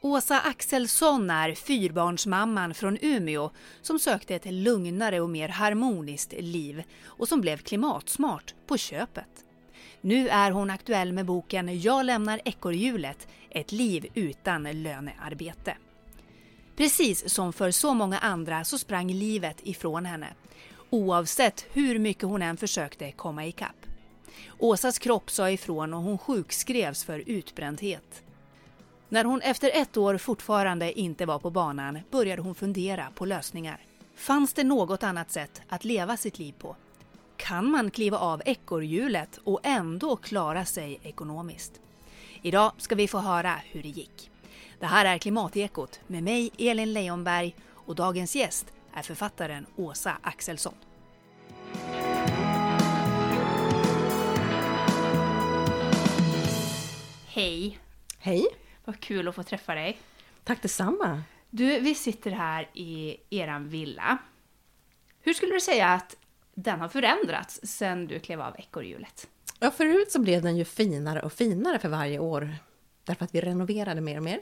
Åsa Axelsson är fyrbarnsmamman från Umeå som sökte ett lugnare och mer harmoniskt liv och som blev klimatsmart på köpet. Nu är hon aktuell med boken Jag lämnar ekorrhjulet, ett liv utan lönearbete. Precis som för så många andra så sprang livet ifrån henne. Oavsett hur mycket hon än försökte komma ikapp. Åsas kropp sa ifrån och hon sjukskrevs för utbrändhet. När hon efter ett år fortfarande inte var på banan började hon fundera på lösningar. Fanns det något annat sätt att leva sitt liv på? Kan man kliva av ekorrhjulet och ändå klara sig ekonomiskt? Idag ska vi få höra hur det gick. Det här är Klimatekot med mig Elin Leijonberg och dagens gäst är författaren Åsa Axelsson. Hej! Hej! Vad kul att få träffa dig. Tack detsamma! Du, vi sitter här i eran villa. Hur skulle du säga att den har förändrats sedan du klev av ekorrhjulet? Ja, förut så blev den ju finare och finare för varje år. Därför att vi renoverade mer och mer.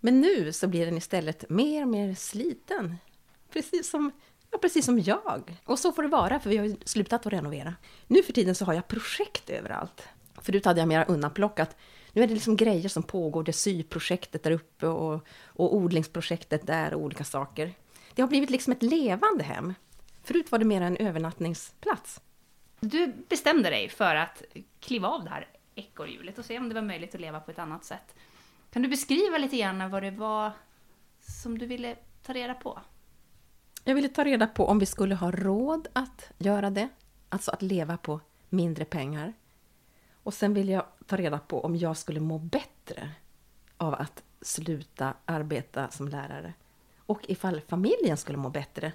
Men nu så blir den istället mer och mer sliten. Precis som, ja, precis som jag. Och så får det vara, för vi har ju slutat att renovera. Nu för tiden så har jag projekt överallt. Förut hade jag mera undanplockat. Nu är det liksom grejer som pågår, det syprojektet där uppe och, och odlingsprojektet där och olika saker. Det har blivit liksom ett levande hem. Förut var det mer en övernattningsplats. Du bestämde dig för att kliva av det här ekorrhjulet och se om det var möjligt att leva på ett annat sätt. Kan du beskriva lite grann vad det var som du ville ta reda på? Jag ville ta reda på om vi skulle ha råd att göra det, alltså att leva på mindre pengar. Och sen vill jag ta reda på om jag skulle må bättre av att sluta arbeta som lärare. Och ifall familjen skulle må bättre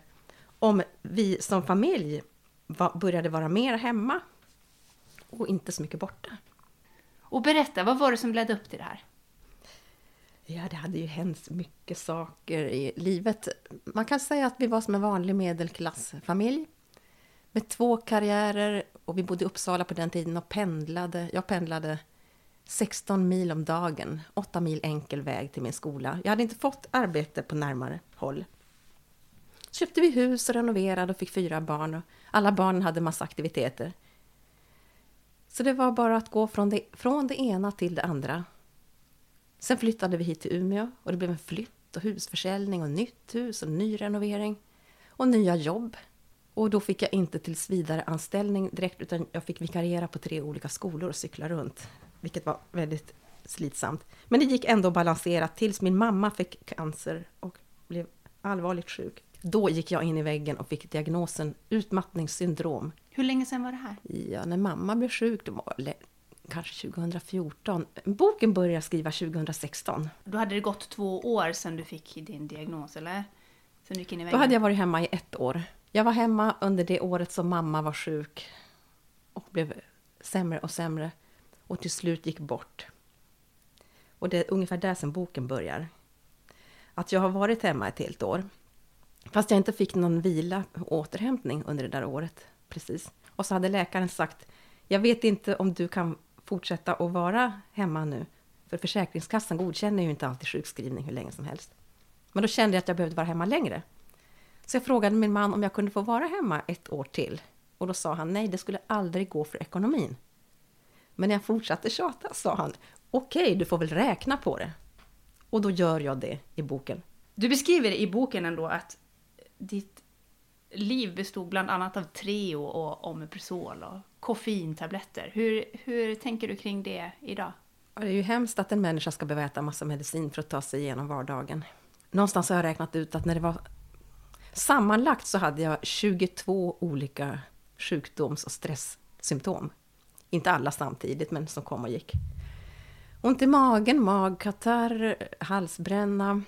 om vi som familj började vara mer hemma och inte så mycket borta. Och berätta, vad var det som ledde upp till det här? Ja, det hade ju hänt mycket saker i livet. Man kan säga att vi var som en vanlig medelklassfamilj med två karriärer och vi bodde i Uppsala på den tiden och pendlade. Jag pendlade 16 mil om dagen, 8 mil enkel väg till min skola. Jag hade inte fått arbete på närmare håll. Så köpte vi hus och renoverade och fick fyra barn och alla barnen hade massa aktiviteter. Så det var bara att gå från det, från det ena till det andra. Sen flyttade vi hit till Umeå och det blev en flytt och husförsäljning och nytt hus och ny renovering och nya jobb. Och då fick jag inte tills vidare anställning direkt utan jag fick vikariera på tre olika skolor och cykla runt. Vilket var väldigt slitsamt. Men det gick ändå att balansera tills min mamma fick cancer och blev allvarligt sjuk. Då gick jag in i väggen och fick diagnosen utmattningssyndrom. Hur länge sedan var det här? Ja, när mamma blev sjuk, det var kanske 2014. Boken började jag skriva 2016. Då hade det gått två år sedan du fick din diagnos, eller? Sen du gick in i väggen. Då hade jag varit hemma i ett år. Jag var hemma under det året som mamma var sjuk och blev sämre och sämre och till slut gick bort. Och det är ungefär där som boken börjar. Att jag har varit hemma ett helt år. Fast jag inte fick någon vila och återhämtning under det där året. Precis. Och så hade läkaren sagt, jag vet inte om du kan fortsätta att vara hemma nu. För Försäkringskassan godkänner ju inte alltid sjukskrivning hur länge som helst. Men då kände jag att jag behövde vara hemma längre. Så jag frågade min man om jag kunde få vara hemma ett år till. Och då sa han nej, det skulle aldrig gå för ekonomin. Men när jag fortsatte tjata sa han okej, okay, du får väl räkna på det. Och då gör jag det i boken. Du beskriver i boken ändå att ditt liv bestod bland annat av Treo och Omeprazol och koffeintabletter. Hur, hur tänker du kring det idag? Det är ju hemskt att en människa ska behöva äta massa medicin för att ta sig igenom vardagen. Någonstans har jag räknat ut att när det var sammanlagt så hade jag 22 olika sjukdoms och stresssymptom. Inte alla samtidigt, men som kom och gick. Ont i magen, magkatarr, halsbränna,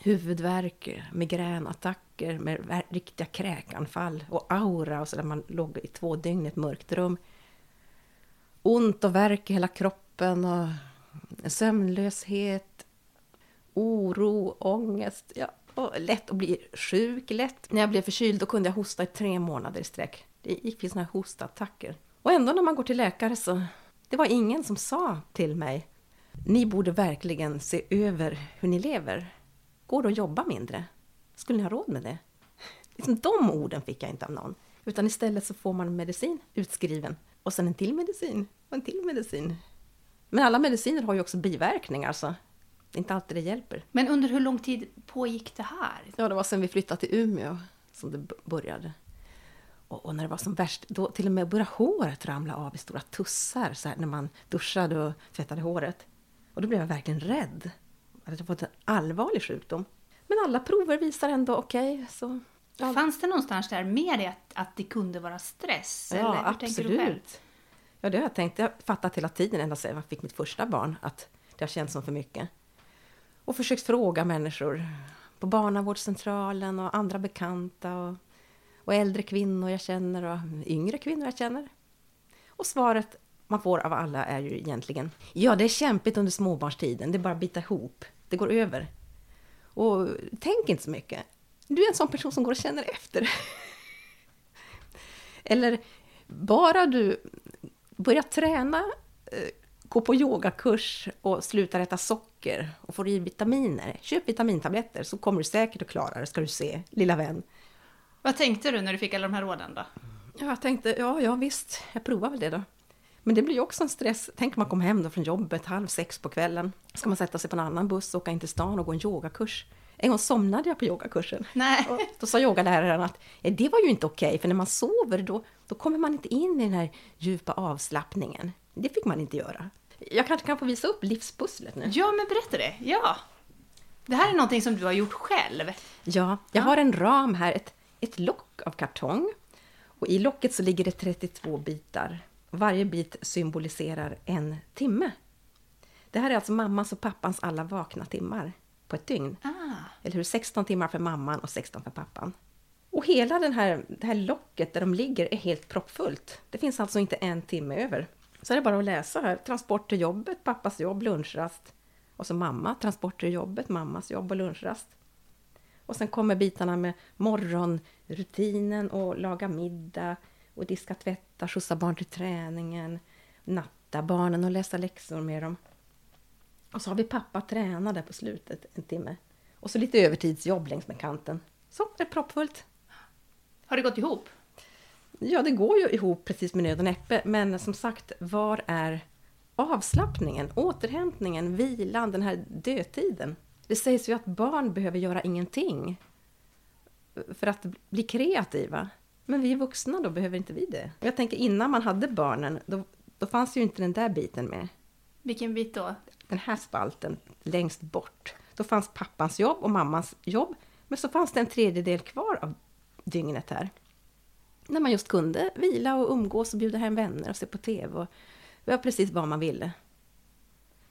huvudvärk, migränattacker med riktiga kräkanfall och aura och så där man låg i två dygn i ett mörkt rum. Ont och värk i hela kroppen och sömnlöshet, oro, ångest. Ja, och lätt att bli sjuk, lätt. När jag blev förkyld då kunde jag hosta i tre månader i sträck. Det gick till sådana här hostattacker. Och ändå när man går till läkare så... Det var ingen som sa till mig Ni borde verkligen se över hur ni lever. Går det att jobba mindre? Skulle ni ha råd med det? Liksom de orden fick jag inte av någon. Utan istället så får man medicin utskriven. Och sen en till medicin och en till medicin. Men alla mediciner har ju också biverkningar så inte alltid det hjälper. Men under hur lång tid pågick det här? Ja, det var sen vi flyttade till Umeå som det började. Och, och när det var som värst, då till och med började håret ramla av i stora tussar så här, när man duschade och tvättade håret. Och då blev jag verkligen rädd. Jag fått en allvarlig sjukdom. Men alla prover visar ändå okej, så... Ja, Fanns det någonstans där med det att, att det kunde vara stress? ja eller hur absolut. Ja, det har jag tänkt. Jag har fattat hela tiden, ända sedan jag fick mitt första barn, att det har känts som för mycket. Och försökt fråga människor på barnavårdscentralen och andra bekanta och, och äldre kvinnor jag känner och yngre kvinnor jag känner. Och svaret man får av alla är ju egentligen Ja, det är kämpigt under småbarnstiden, det är bara att bita ihop. Det går över. Och tänk inte så mycket. Du är en sån person som går och känner efter. Eller bara du börjar träna, eh, gå på yogakurs och slutar äta socker och får i vitaminer. Köp vitamintabletter så kommer du säkert att klara det, ska du se, lilla vän. Vad tänkte du när du fick alla de här råden då? Ja, jag tänkte, ja, ja visst, jag provar väl det då. Men det blir ju också en stress. Tänk om man kommer hem då från jobbet halv sex på kvällen. Ska man sätta sig på en annan buss, åka in till stan och gå en yogakurs. En gång somnade jag på yogakursen. Nej. Och då sa yogaläraren att det var ju inte okej, för när man sover då, då kommer man inte in i den här djupa avslappningen. Det fick man inte göra. Jag kanske kan få visa upp livspusslet nu. Ja, men berätta det. Ja. Det här är någonting som du har gjort själv. Ja, jag har en ram här, ett, ett lock av kartong. Och i locket så ligger det 32 bitar. Varje bit symboliserar en timme. Det här är alltså mammas och pappans alla vakna timmar på ett dygn. Ah. Eller hur? 16 timmar för mamman och 16 för pappan. Och hela den här, det här locket där de ligger är helt proppfullt. Det finns alltså inte en timme över. Så är det bara att läsa här. Transport till jobbet, pappas jobb, lunchrast. Och så mamma, transport till jobbet, mammas jobb och lunchrast. Och sen kommer bitarna med morgonrutinen och laga middag och diska, tvätta, skjutsa barn till träningen, natta barnen och läsa läxor med dem. Och så har vi pappa träna där på slutet en timme. Och så lite övertidsjobb längs med kanten. Så, det är proppfullt. Har det gått ihop? Ja, det går ju ihop precis med nöd och näppe, men som sagt, var är avslappningen, återhämtningen, vilan, den här dödtiden? Det sägs ju att barn behöver göra ingenting för att bli kreativa. Men vi vuxna då, behöver inte vi det? Jag tänker innan man hade barnen, då, då fanns ju inte den där biten med. Vilken bit då? Den här spalten längst bort. Då fanns pappans jobb och mammans jobb, men så fanns det en tredjedel kvar av dygnet här. När man just kunde vila och umgås och bjuda hem vänner och se på TV och göra precis vad man ville.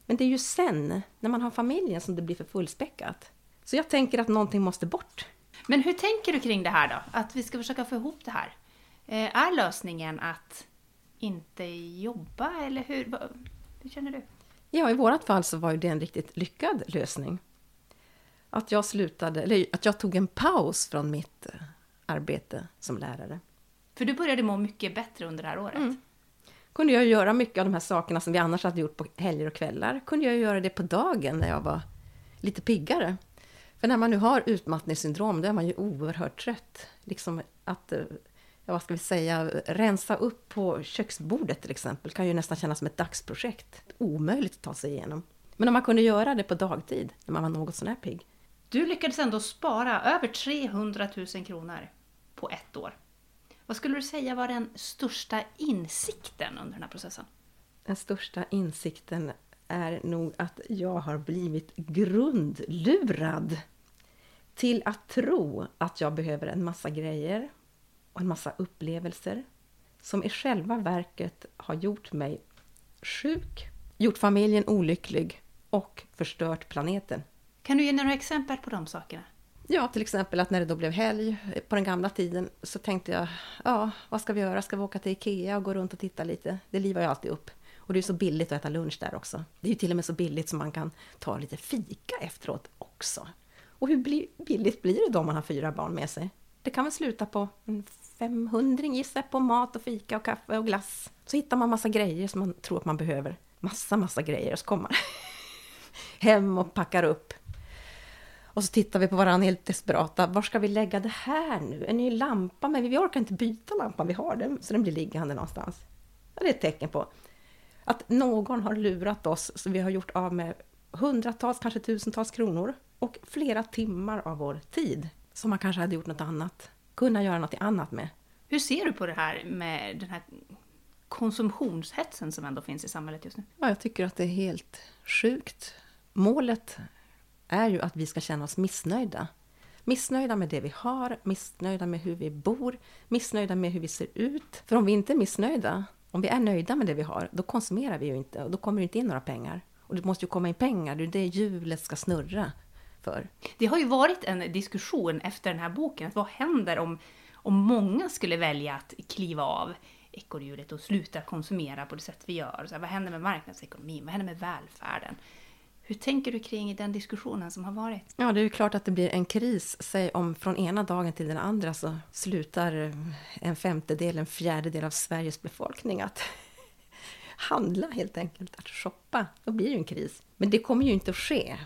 Men det är ju sen, när man har familjen, som det blir för fullspäckat. Så jag tänker att någonting måste bort. Men hur tänker du kring det här då? Att vi ska försöka få ihop det här? Eh, är lösningen att inte jobba eller hur? Hur känner du? Ja, i vårat fall så var ju det en riktigt lyckad lösning. Att jag slutade, eller att jag tog en paus från mitt eh, arbete som lärare. För du började må mycket bättre under det här året. kunde jag göra mycket av de här sakerna som vi annars hade gjort på helger och kvällar. Kunde jag göra det på dagen när jag var lite piggare. För när man nu har utmattningssyndrom, då är man ju oerhört trött. Liksom att, eh, ja, vad ska vi säga, rensa upp på köksbordet till exempel, kan ju nästan kännas som ett dagsprojekt. Omöjligt att ta sig igenom. Men om man kunde göra det på dagtid, när man var något sån här pigg. Du lyckades ändå spara över 300 000 kronor på ett år. Vad skulle du säga var den största insikten under den här processen? Den största insikten är nog att jag har blivit grundlurad till att tro att jag behöver en massa grejer och en massa upplevelser som i själva verket har gjort mig sjuk, gjort familjen olycklig och förstört planeten. Kan du ge några exempel på de sakerna? Ja, till exempel att när det då blev helg eh, på den gamla tiden så tänkte jag, ja, vad ska vi göra? Ska vi åka till Ikea och gå runt och titta lite? Det livar ju alltid upp. Och det är så billigt att äta lunch där också. Det är ju till och med så billigt som man kan ta lite fika efteråt också. Och hur billigt blir det då om man har fyra barn med sig? Det kan väl sluta på en 500 gissar jag på mat och fika och kaffe och glass. Så hittar man massa grejer som man tror att man behöver. Massa, massa grejer och så kommer man hem och packar upp. Och så tittar vi på varandra helt desperata. Var ska vi lägga det här nu? En ny lampa? Men vi orkar inte byta lampan, vi har den, så den blir liggande någonstans. Det är ett tecken på att någon har lurat oss, så vi har gjort av med hundratals, kanske tusentals kronor och flera timmar av vår tid som man kanske hade gjort något annat, kunna göra något annat med. Hur ser du på det här med den här konsumtionshetsen som ändå finns i samhället just nu? Ja, jag tycker att det är helt sjukt. Målet är ju att vi ska känna oss missnöjda. Missnöjda med det vi har, missnöjda med hur vi bor, missnöjda med hur vi ser ut. För om vi inte är missnöjda, om vi är nöjda med det vi har, då konsumerar vi ju inte och då kommer det inte in några pengar. Och det måste ju komma in pengar, det är det hjulet ska snurra för. Det har ju varit en diskussion efter den här boken, att vad händer om, om många skulle välja att kliva av ekorrhjulet och sluta konsumera på det sätt vi gör? Så här, vad händer med marknadsekonomin? Vad händer med välfärden? Hur tänker du kring den diskussionen som har varit? Ja, det är ju klart att det blir en kris. Säg om från ena dagen till den andra så slutar en femtedel, en fjärdedel av Sveriges befolkning att handla helt enkelt, att shoppa. Då blir det ju en kris. Men det kommer ju inte att ske.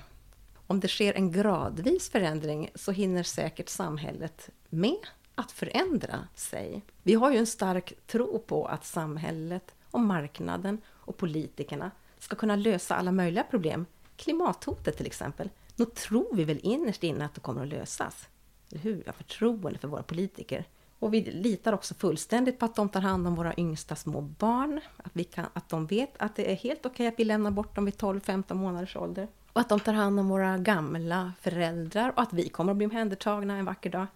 Om det sker en gradvis förändring så hinner säkert samhället med att förändra sig. Vi har ju en stark tro på att samhället och marknaden och politikerna ska kunna lösa alla möjliga problem. Klimathotet till exempel. Då tror vi väl innerst inne att det kommer att lösas. Eller hur? Vi har förtroende för våra politiker. Och vi litar också fullständigt på att de tar hand om våra yngsta små barn. Att, vi kan, att de vet att det är helt okej okay att vi lämnar bort dem vid 12-15 månaders ålder. Och att de tar hand om våra gamla föräldrar och att vi kommer att bli omhändertagna en vacker dag.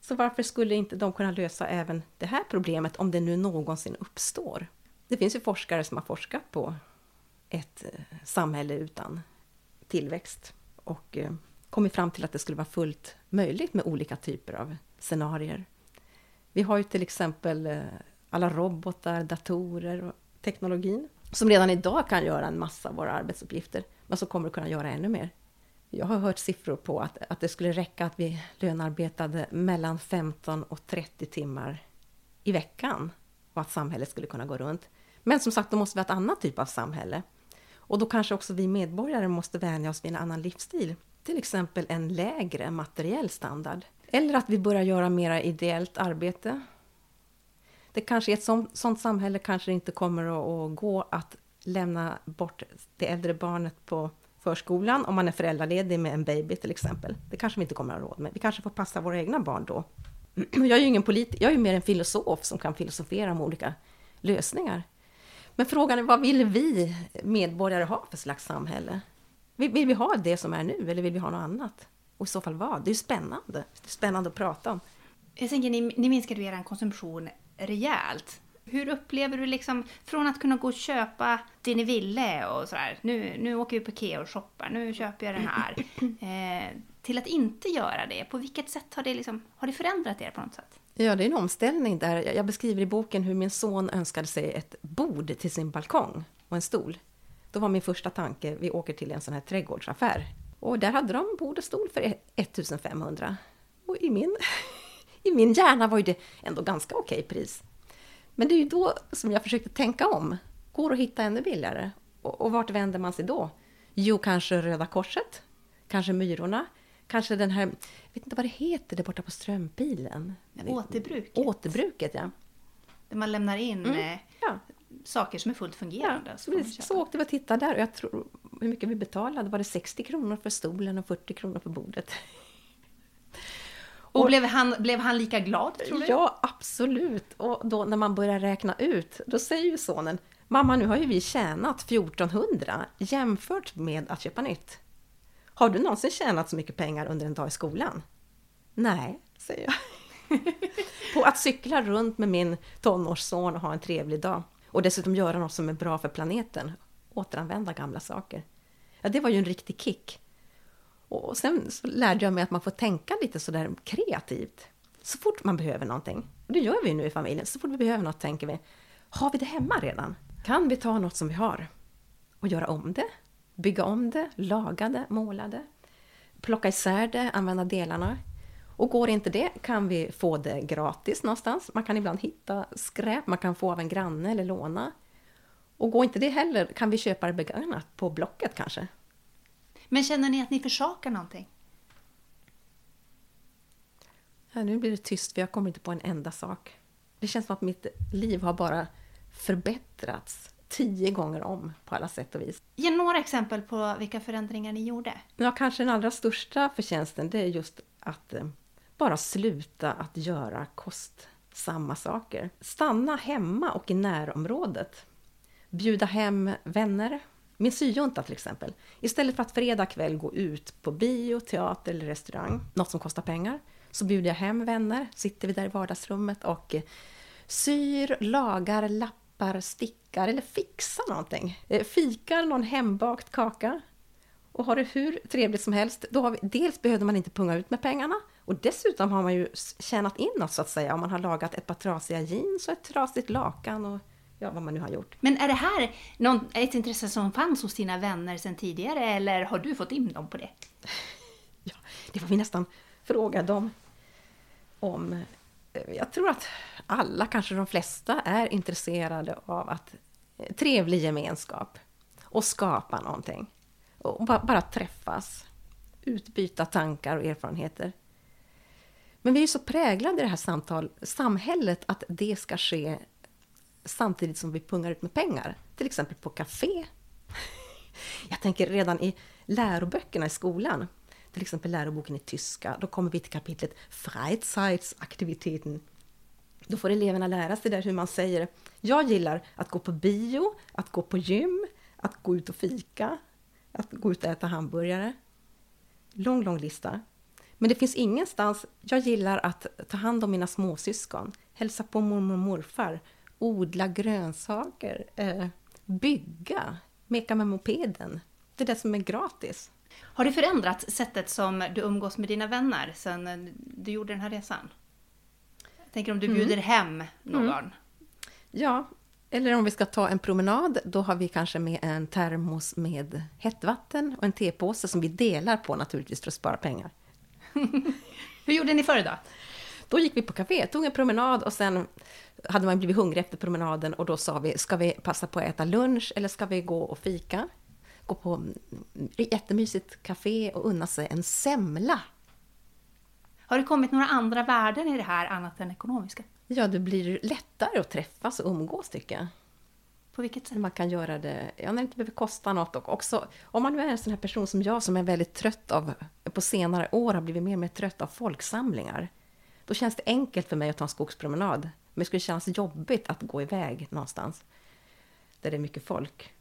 Så varför skulle inte de kunna lösa även det här problemet om det nu någonsin uppstår? Det finns ju forskare som har forskat på ett eh, samhälle utan tillväxt och eh, kommit fram till att det skulle vara fullt möjligt med olika typer av scenarier. Vi har ju till exempel eh, alla robotar, datorer och teknologin som redan idag kan göra en massa av våra arbetsuppgifter, men som kommer att kunna göra ännu mer. Jag har hört siffror på att, att det skulle räcka att vi lönarbetade mellan 15 och 30 timmar i veckan och att samhället skulle kunna gå runt. Men som sagt, då måste vi ha ett annat typ av samhälle. Och då kanske också vi medborgare måste vänja oss vid en annan livsstil. Till exempel en lägre materiell standard. Eller att vi börjar göra mera ideellt arbete. Det kanske i ett sånt, sånt samhälle kanske det inte kommer att, att gå att lämna bort det äldre barnet på förskolan om man är föräldraledig med en baby till exempel. Det kanske vi inte kommer att ha råd med. Vi kanske får passa våra egna barn då. Jag är ju ingen politiker, jag är ju mer en filosof som kan filosofera om olika lösningar. Men frågan är vad vill vi medborgare ha för slags samhälle? Vill vi ha det som är nu eller vill vi ha något annat? Och i så fall vad? Det är ju spännande. Det är spännande att prata om. Jag tänker, ni, ni minskade er konsumtion rejält. Hur upplever du liksom, från att kunna gå och köpa det ni ville och sådär, nu, nu åker vi på Ikea och shoppar, nu köper jag den här, eh, till att inte göra det. På vilket sätt har det, liksom, har det förändrat er på något sätt? Ja, det är en omställning där. Jag beskriver i boken hur min son önskade sig ett bord till sin balkong och en stol. Då var min första tanke, vi åker till en sån här trädgårdsaffär. Och där hade de bord och stol för 1500. Och i min, i min hjärna var ju det ändå ganska okej pris. Men det är ju då som jag försökte tänka om. Går att hitta ännu billigare? Och, och vart vänder man sig då? Jo, kanske Röda Korset, kanske Myrorna, kanske den här, vet inte vad det heter där borta på Strömpilen? Återbruket. Återbruket, ja. Där man lämnar in mm, eh, ja. saker som är fullt fungerande. Ja, så, så åkte vi och tittade där och jag tror, hur mycket vi betalade, var det 60 kronor för stolen och 40 kronor för bordet? Och, och blev, han, blev han lika glad, tror du? Ja, absolut. Och då när man börjar räkna ut, då säger ju sonen Mamma, nu har ju vi tjänat 1400 jämfört med att köpa nytt. Har du någonsin tjänat så mycket pengar under en dag i skolan? Nej, säger jag. på att cykla runt med min tonårsson och ha en trevlig dag. Och dessutom göra något som är bra för planeten. Återanvända gamla saker. Ja, det var ju en riktig kick. Och sen så lärde jag mig att man får tänka lite sådär kreativt. Så fort man behöver någonting. Och det gör vi nu i familjen. Så fort vi behöver något tänker vi, har vi det hemma redan? Kan vi ta något som vi har och göra om det? Bygga om det, laga det, måla det, plocka isär det, använda delarna. Och går inte det kan vi få det gratis någonstans. Man kan ibland hitta skräp man kan få av en granne eller låna. Och går inte det heller kan vi köpa det begagnat på Blocket kanske. Men känner ni att ni försakar någonting? Ja, nu blir det tyst för jag kommer inte på en enda sak. Det känns som att mitt liv har bara förbättrats tio gånger om på alla sätt och vis. Ge några exempel på vilka förändringar ni gjorde. Ja, kanske den allra största förtjänsten det är just att eh, bara sluta att göra kostsamma saker. Stanna hemma och i närområdet. Bjuda hem vänner. Min syjunta till exempel. Istället för att fredag kväll gå ut på bio, teater eller restaurang, något som kostar pengar, så bjuder jag hem vänner, sitter vi där i vardagsrummet och eh, syr, lagar, lappar, stickar eller fixar någonting. Eh, fikar någon hembakt kaka och har det hur trevligt som helst. Då vi, dels behövde man inte punga ut med pengarna och dessutom har man ju tjänat in något så att säga om man har lagat ett par trasiga jeans och ett trasigt lakan och ja, vad man nu har gjort. Men är det här någon, ett intresse som fanns hos dina vänner sedan tidigare eller har du fått in dem på det? Ja, det får vi nästan fråga dem om. Jag tror att alla, kanske de flesta, är intresserade av att eh, trevlig gemenskap och skapa någonting. Och bara, bara träffas, utbyta tankar och erfarenheter. Men vi är så präglade i det här samtal, samhället att det ska ske samtidigt som vi pungar ut med pengar. Till exempel på café. Jag tänker redan i läroböckerna i skolan, till exempel läroboken i tyska, då kommer vi till kapitlet Freizeitsaktiviteten. Då får eleverna lära sig där hur man säger Jag gillar att gå på bio, att gå på gym, att gå ut och fika, att gå ut och äta hamburgare. Lång, lång lista. Men det finns ingenstans, jag gillar att ta hand om mina småsyskon, hälsa på mormor och morfar, odla grönsaker, eh, bygga, meka med mopeden. Det är det som är gratis. Har det förändrats sättet som du umgås med dina vänner sen du gjorde den här resan? Jag tänker om du bjuder mm. hem någon? Mm. Ja, eller om vi ska ta en promenad, då har vi kanske med en termos med hett vatten och en tepåse som vi delar på naturligtvis för att spara pengar. Hur gjorde ni förr då? Då gick vi på café, tog en promenad och sen hade man blivit hungrig efter promenaden och då sa vi, ska vi passa på att äta lunch eller ska vi gå och fika? Gå på jättemysigt café och unna sig en semla. Har det kommit några andra värden i det här annat än ekonomiska? Ja, det blir lättare att träffas och umgås tycker jag. På vilket sätt? Man kan göra det, ja, när det inte behöver kosta något. Och också, om man nu är en sån här person som jag som är väldigt trött av, på senare år har blivit mer och mer trött av folksamlingar. Då känns det enkelt för mig att ta en skogspromenad. Men det skulle kännas jobbigt att gå iväg någonstans där det är mycket folk.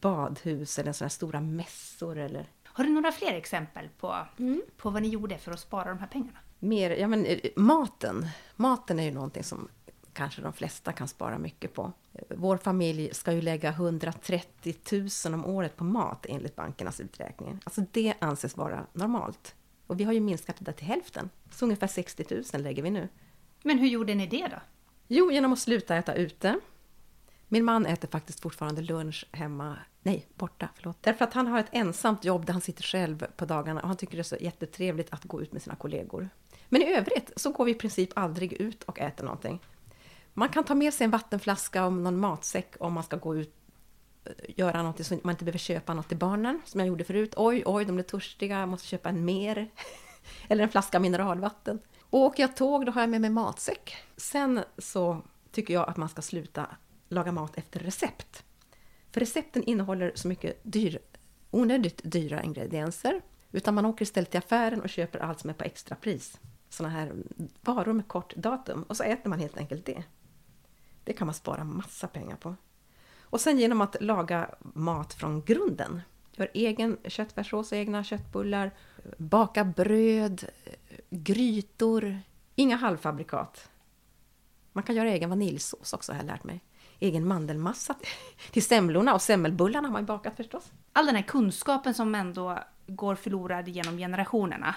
Badhus eller sådana stora mässor eller... Har du några fler exempel på, mm. på vad ni gjorde för att spara de här pengarna? Mer, ja men eh, maten. Maten är ju någonting som kanske de flesta kan spara mycket på. Vår familj ska ju lägga 130 000 om året på mat enligt bankernas uträkningar. Alltså det anses vara normalt. Och vi har ju minskat det där till hälften. Så ungefär 60 000 lägger vi nu. Men hur gjorde ni det då? Jo, genom att sluta äta ute. Min man äter faktiskt fortfarande lunch hemma, nej, borta, förlåt. Därför att han har ett ensamt jobb där han sitter själv på dagarna och han tycker det är så jättetrevligt att gå ut med sina kollegor. Men i övrigt så går vi i princip aldrig ut och äter någonting. Man kan ta med sig en vattenflaska och någon matsäck om man ska gå ut eh, göra någonting så man inte behöver köpa något till barnen, som jag gjorde förut. Oj, oj, de blir törstiga, jag måste köpa en mer. Eller en flaska mineralvatten. Och åker jag tåg, då har jag med mig matsäck. Sen så tycker jag att man ska sluta laga mat efter recept. För recepten innehåller så mycket dyr, onödigt dyra ingredienser. Utan man åker istället till affären och köper allt som är på extrapris. Sådana här varor med kort datum. Och så äter man helt enkelt det. Det kan man spara massa pengar på. Och sen genom att laga mat från grunden. Gör egen köttfärssås, egna köttbullar, baka bröd, grytor, inga halvfabrikat. Man kan göra egen vaniljsås också har jag lärt mig. Egen mandelmassa till semlorna och semmelbullarna har man bakat förstås. All den här kunskapen som ändå går förlorad genom generationerna.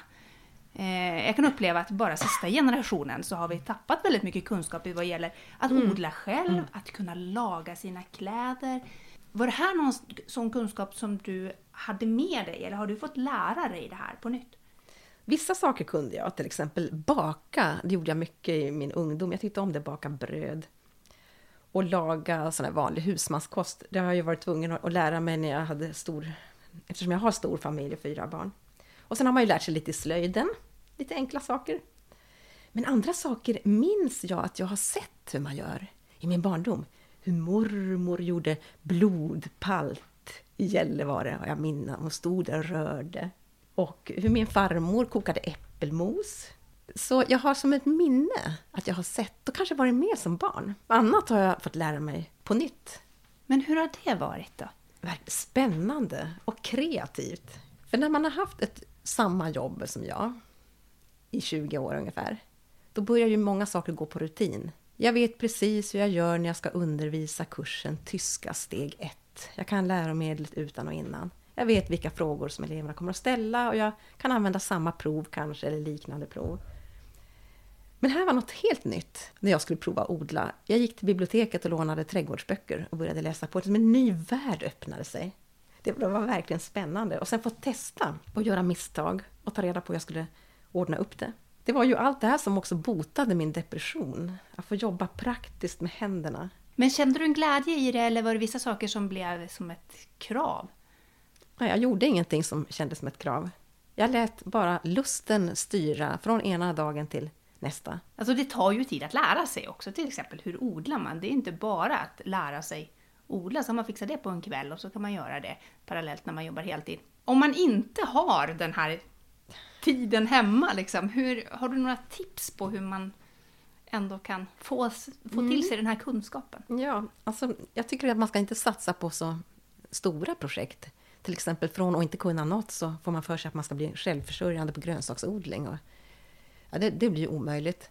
Eh, jag kan uppleva att bara sista generationen så har vi tappat väldigt mycket kunskap i vad gäller att mm. odla själv, mm. att kunna laga sina kläder. Var det här någon sån kunskap som du hade med dig eller har du fått lära dig det här på nytt? Vissa saker kunde jag, till exempel baka. Det gjorde jag mycket i min ungdom. Jag tyckte om det, baka bröd. Och laga sån här vanlig husmanskost. Det har jag varit tvungen att lära mig när jag hade stor eftersom jag har stor familj och fyra barn. Och sen har man ju lärt sig lite i slöjden, lite enkla saker. Men andra saker minns jag att jag har sett hur man gör i min barndom. Hur mormor gjorde blodpalt i Gällivare, och jag minns. Hon stod där och rörde. Och hur min farmor kokade äppelmos. Så jag har som ett minne att jag har sett och kanske varit med som barn. Annat har jag fått lära mig på nytt. Men hur har det varit då? Spännande och kreativt. För när man har haft ett samma jobb som jag i 20 år ungefär, då börjar ju många saker gå på rutin. Jag vet precis hur jag gör när jag ska undervisa kursen Tyska steg 1. Jag kan läromedlet utan och innan. Jag vet vilka frågor som eleverna kommer att ställa och jag kan använda samma prov kanske, eller liknande prov. Men här var något helt nytt när jag skulle prova odla. Jag gick till biblioteket och lånade trädgårdsböcker och började läsa på. En ny värld öppnade sig. Det var verkligen spännande. Och sen få testa och göra misstag och ta reda på hur jag skulle ordna upp det. Det var ju allt det här som också botade min depression. Att få jobba praktiskt med händerna. Men kände du en glädje i det eller var det vissa saker som blev som ett krav? Nej, jag gjorde ingenting som kändes som ett krav. Jag lät bara lusten styra från ena dagen till nästa. Alltså det tar ju tid att lära sig också, till exempel hur odlar man? Det är inte bara att lära sig odla, så man fixat det på en kväll och så kan man göra det parallellt när man jobbar heltid. Om man inte har den här tiden hemma, liksom, hur, har du några tips på hur man ändå kan få, få mm. till sig den här kunskapen? Ja, alltså jag tycker att man ska inte satsa på så stora projekt. Till exempel från att inte kunna något så får man för sig att man ska bli självförsörjande på grönsaksodling. Och, ja, det, det blir omöjligt.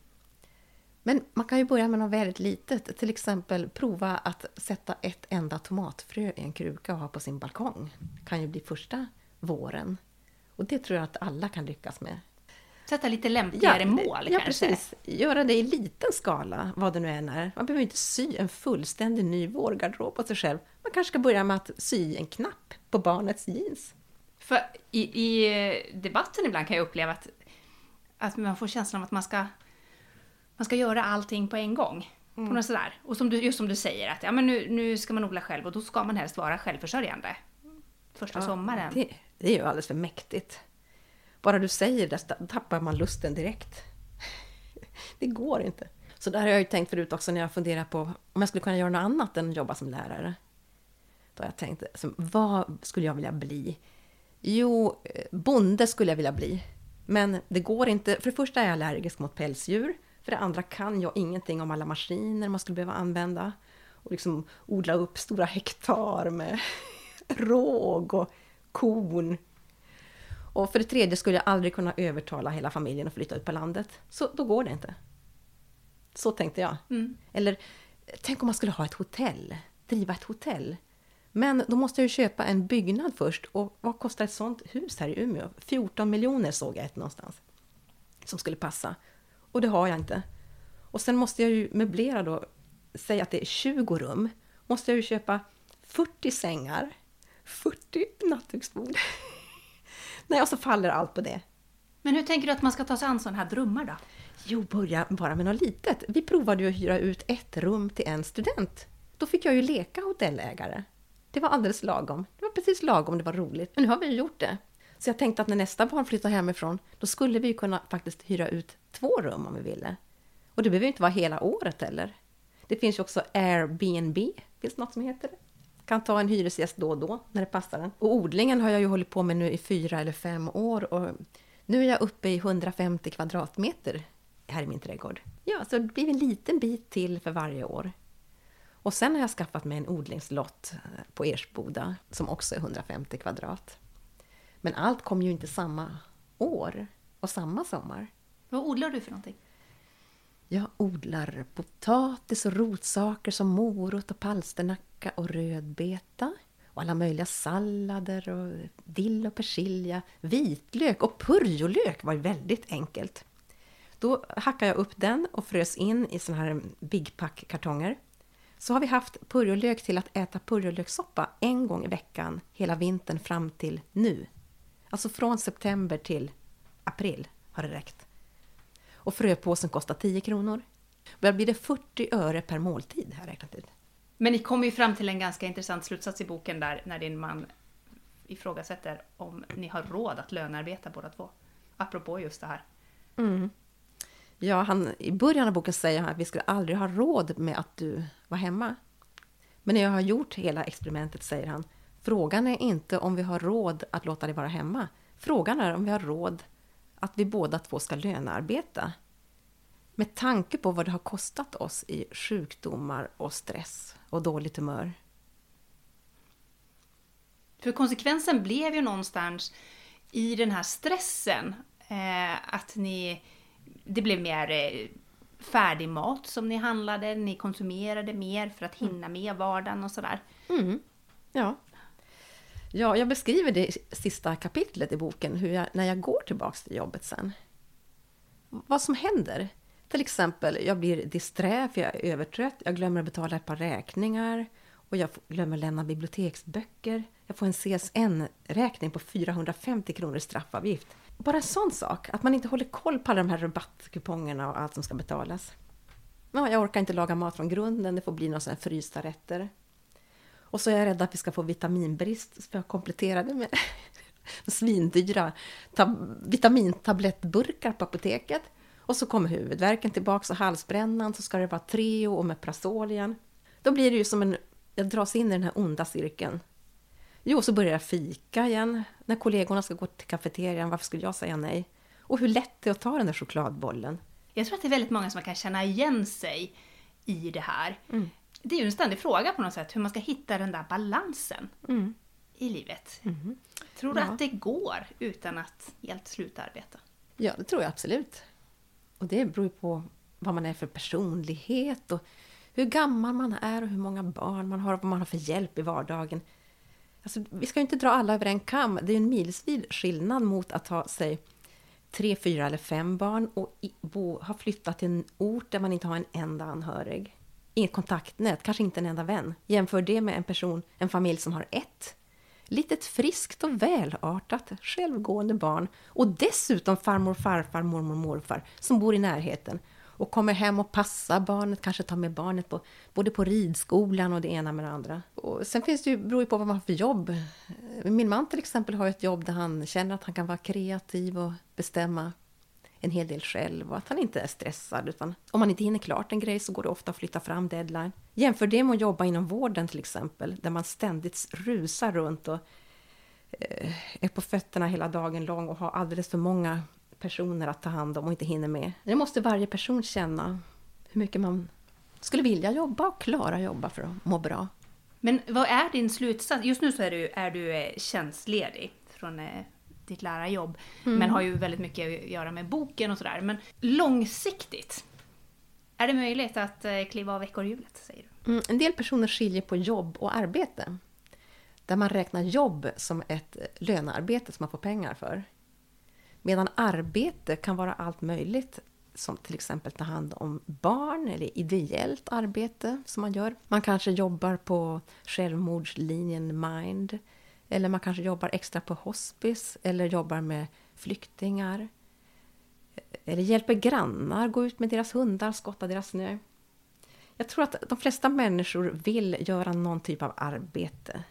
Men man kan ju börja med något väldigt litet. Till exempel prova att sätta ett enda tomatfrö i en kruka och ha på sin balkong. Det kan ju bli första våren. Och det tror jag att alla kan lyckas med. Sätta lite lämpligare ja, mål ja, kanske? precis. Göra det i liten skala, vad det nu än är. Man behöver inte sy en fullständig ny vårgarderob på sig själv. Man kanske ska börja med att sy en knapp på barnets jeans. För i, i debatten ibland kan jag uppleva att, att man får känslan av att man ska, man ska göra allting på en gång. Mm. På något sådär. Och som du, just som du säger, att ja, men nu, nu ska man odla själv och då ska man helst vara självförsörjande. Första ja, sommaren. Det, det är ju alldeles för mäktigt. Bara du säger det tappar man lusten direkt. Det går inte. Så där har jag ju tänkt förut också när jag funderar på om jag skulle kunna göra något annat än jobba som lärare. Då har jag tänkt, alltså, vad skulle jag vilja bli? Jo, eh, bonde skulle jag vilja bli. Men det går inte. För det första är jag allergisk mot pälsdjur. För det andra kan jag ingenting om alla maskiner man skulle behöva använda. Och liksom odla upp stora hektar med råg och kon. Och för det tredje skulle jag aldrig kunna övertala hela familjen att flytta ut på landet. Så då går det inte. Så tänkte jag. Mm. Eller tänk om man skulle ha ett hotell, driva ett hotell. Men då måste jag ju köpa en byggnad först. Och vad kostar ett sånt hus här i Umeå? 14 miljoner såg jag ett någonstans. Som skulle passa. Och det har jag inte. Och sen måste jag ju möblera då, säga att det är 20 rum. Måste jag ju köpa 40 sängar, 40 nattduksbord. Nej, och så faller allt på det. Men hur tänker du att man ska ta sig an sådana här drömmar då? Jo, börja bara med något litet. Vi provade ju att hyra ut ett rum till en student. Då fick jag ju leka hotellägare. Det var alldeles lagom. Det var precis lagom, det var roligt. Men nu har vi ju gjort det. Så jag tänkte att när nästa barn flyttar hemifrån, då skulle vi kunna faktiskt hyra ut två rum om vi ville. Och det behöver inte vara hela året heller. Det finns ju också Airbnb, finns det något som heter det? Kan ta en hyresgäst då och då när det passar en. Och odlingen har jag ju hållit på med nu i fyra eller fem år och nu är jag uppe i 150 kvadratmeter här i min trädgård. Ja, så det blir en liten bit till för varje år. Och sen har jag skaffat mig en odlingslott på Ersboda som också är 150 kvadrat. Men allt kommer ju inte samma år och samma sommar. Vad odlar du för någonting? Jag odlar potatis och rotsaker som morot och palsternacka och rödbeta. Och alla möjliga sallader och dill och persilja. Vitlök och purjolök var väldigt enkelt. Då hackade jag upp den och frös in i såna här Big Pack-kartonger. Så har vi haft purjolök till att äta purjolökssoppa en gång i veckan hela vintern fram till nu. Alltså från september till april har det räckt. Och fröpåsen kostar 10 kronor. Då blir det 40 öre per måltid, har jag räknat ut. Men ni kommer ju fram till en ganska intressant slutsats i boken där, när din man ifrågasätter om ni har råd att lönearbeta båda två. Apropå just det här. Mm. Ja, han, i början av boken säger han att vi skulle aldrig ha råd med att du var hemma. Men när jag har gjort hela experimentet säger han, frågan är inte om vi har råd att låta dig vara hemma. Frågan är om vi har råd att vi båda två ska lönearbeta. Med tanke på vad det har kostat oss i sjukdomar och stress och dåligt humör. För konsekvensen blev ju någonstans i den här stressen eh, att ni... Det blev mer eh, färdig mat som ni handlade, ni konsumerade mer för att hinna med vardagen och sådär. Mm. Ja. ja, jag beskriver det i sista kapitlet i boken, hur jag, när jag går tillbaks till jobbet sen. Vad som händer. Till exempel, jag blir disträ för jag är övertrött, jag glömmer att betala ett par räkningar och jag glömmer lämna biblioteksböcker. Jag får en CSN-räkning på 450 kronor i straffavgift. Bara en sån sak, att man inte håller koll på alla de här rabattkupongerna och allt som ska betalas. Ja, jag orkar inte laga mat från grunden, det får bli några frysta rätter. Och så är jag rädd att vi ska få vitaminbrist, så jag kompletterade med svindyra vitamintablettburkar på apoteket. Och så kommer huvudvärken tillbaka och halsbrännan, så ska det vara Treo och Meprazol igen. Då blir det ju som en... Jag dras in i den här onda cirkeln. Jo, så börjar jag fika igen. När kollegorna ska gå till kafeterian, varför skulle jag säga nej? Och hur lätt det är att ta den där chokladbollen. Jag tror att det är väldigt många som kan känna igen sig i det här. Mm. Det är ju en ständig fråga på något sätt, hur man ska hitta den där balansen mm. i livet. Mm. Tror du ja. att det går utan att helt sluta arbeta? Ja, det tror jag absolut. Och det beror ju på vad man är för personlighet och hur gammal man är och hur många barn man har och vad man har för hjälp i vardagen. Alltså, vi ska inte dra alla över en kam. Det är en milsvid skillnad mot att ha, säg, tre, fyra eller fem barn och bo, ha flyttat till en ort där man inte har en enda anhörig. Inget kontaktnät, kanske inte en enda vän. Jämför det med en person, en familj som har ett litet friskt och välartat självgående barn och dessutom farmor, farfar, mormor, morfar som bor i närheten och kommer hem och passar barnet, kanske tar med barnet på, både på ridskolan och det ena med det andra. Och sen finns det ju, beror det på vad man har för jobb. Min man till exempel har ett jobb där han känner att han kan vara kreativ och bestämma en hel del själv och att han inte är stressad. Utan om man inte hinner klart en grej så går det ofta att flytta fram deadline. Jämför det med att jobba inom vården till exempel, där man ständigt rusar runt och eh, är på fötterna hela dagen lång och har alldeles för många personer att ta hand om och inte hinner med. Det måste varje person känna hur mycket man skulle vilja jobba och klara jobba för att må bra. Men vad är din slutsats? Just nu så är du, är du eh, tjänstledig från eh, ditt lärarjobb, mm. men har ju väldigt mycket att göra med boken och sådär. Men långsiktigt, är det möjligt att eh, kliva av ekorrhjulet, säger du? Mm, en del personer skiljer på jobb och arbete. Där man räknar jobb som ett lönearbete som man får pengar för. Medan arbete kan vara allt möjligt som till exempel ta hand om barn eller ideellt arbete som man gör. Man kanske jobbar på självmordslinjen Mind eller man kanske jobbar extra på hospice eller jobbar med flyktingar. Eller hjälper grannar, gå ut med deras hundar, skotta deras snö. Jag tror att de flesta människor vill göra någon typ av arbete.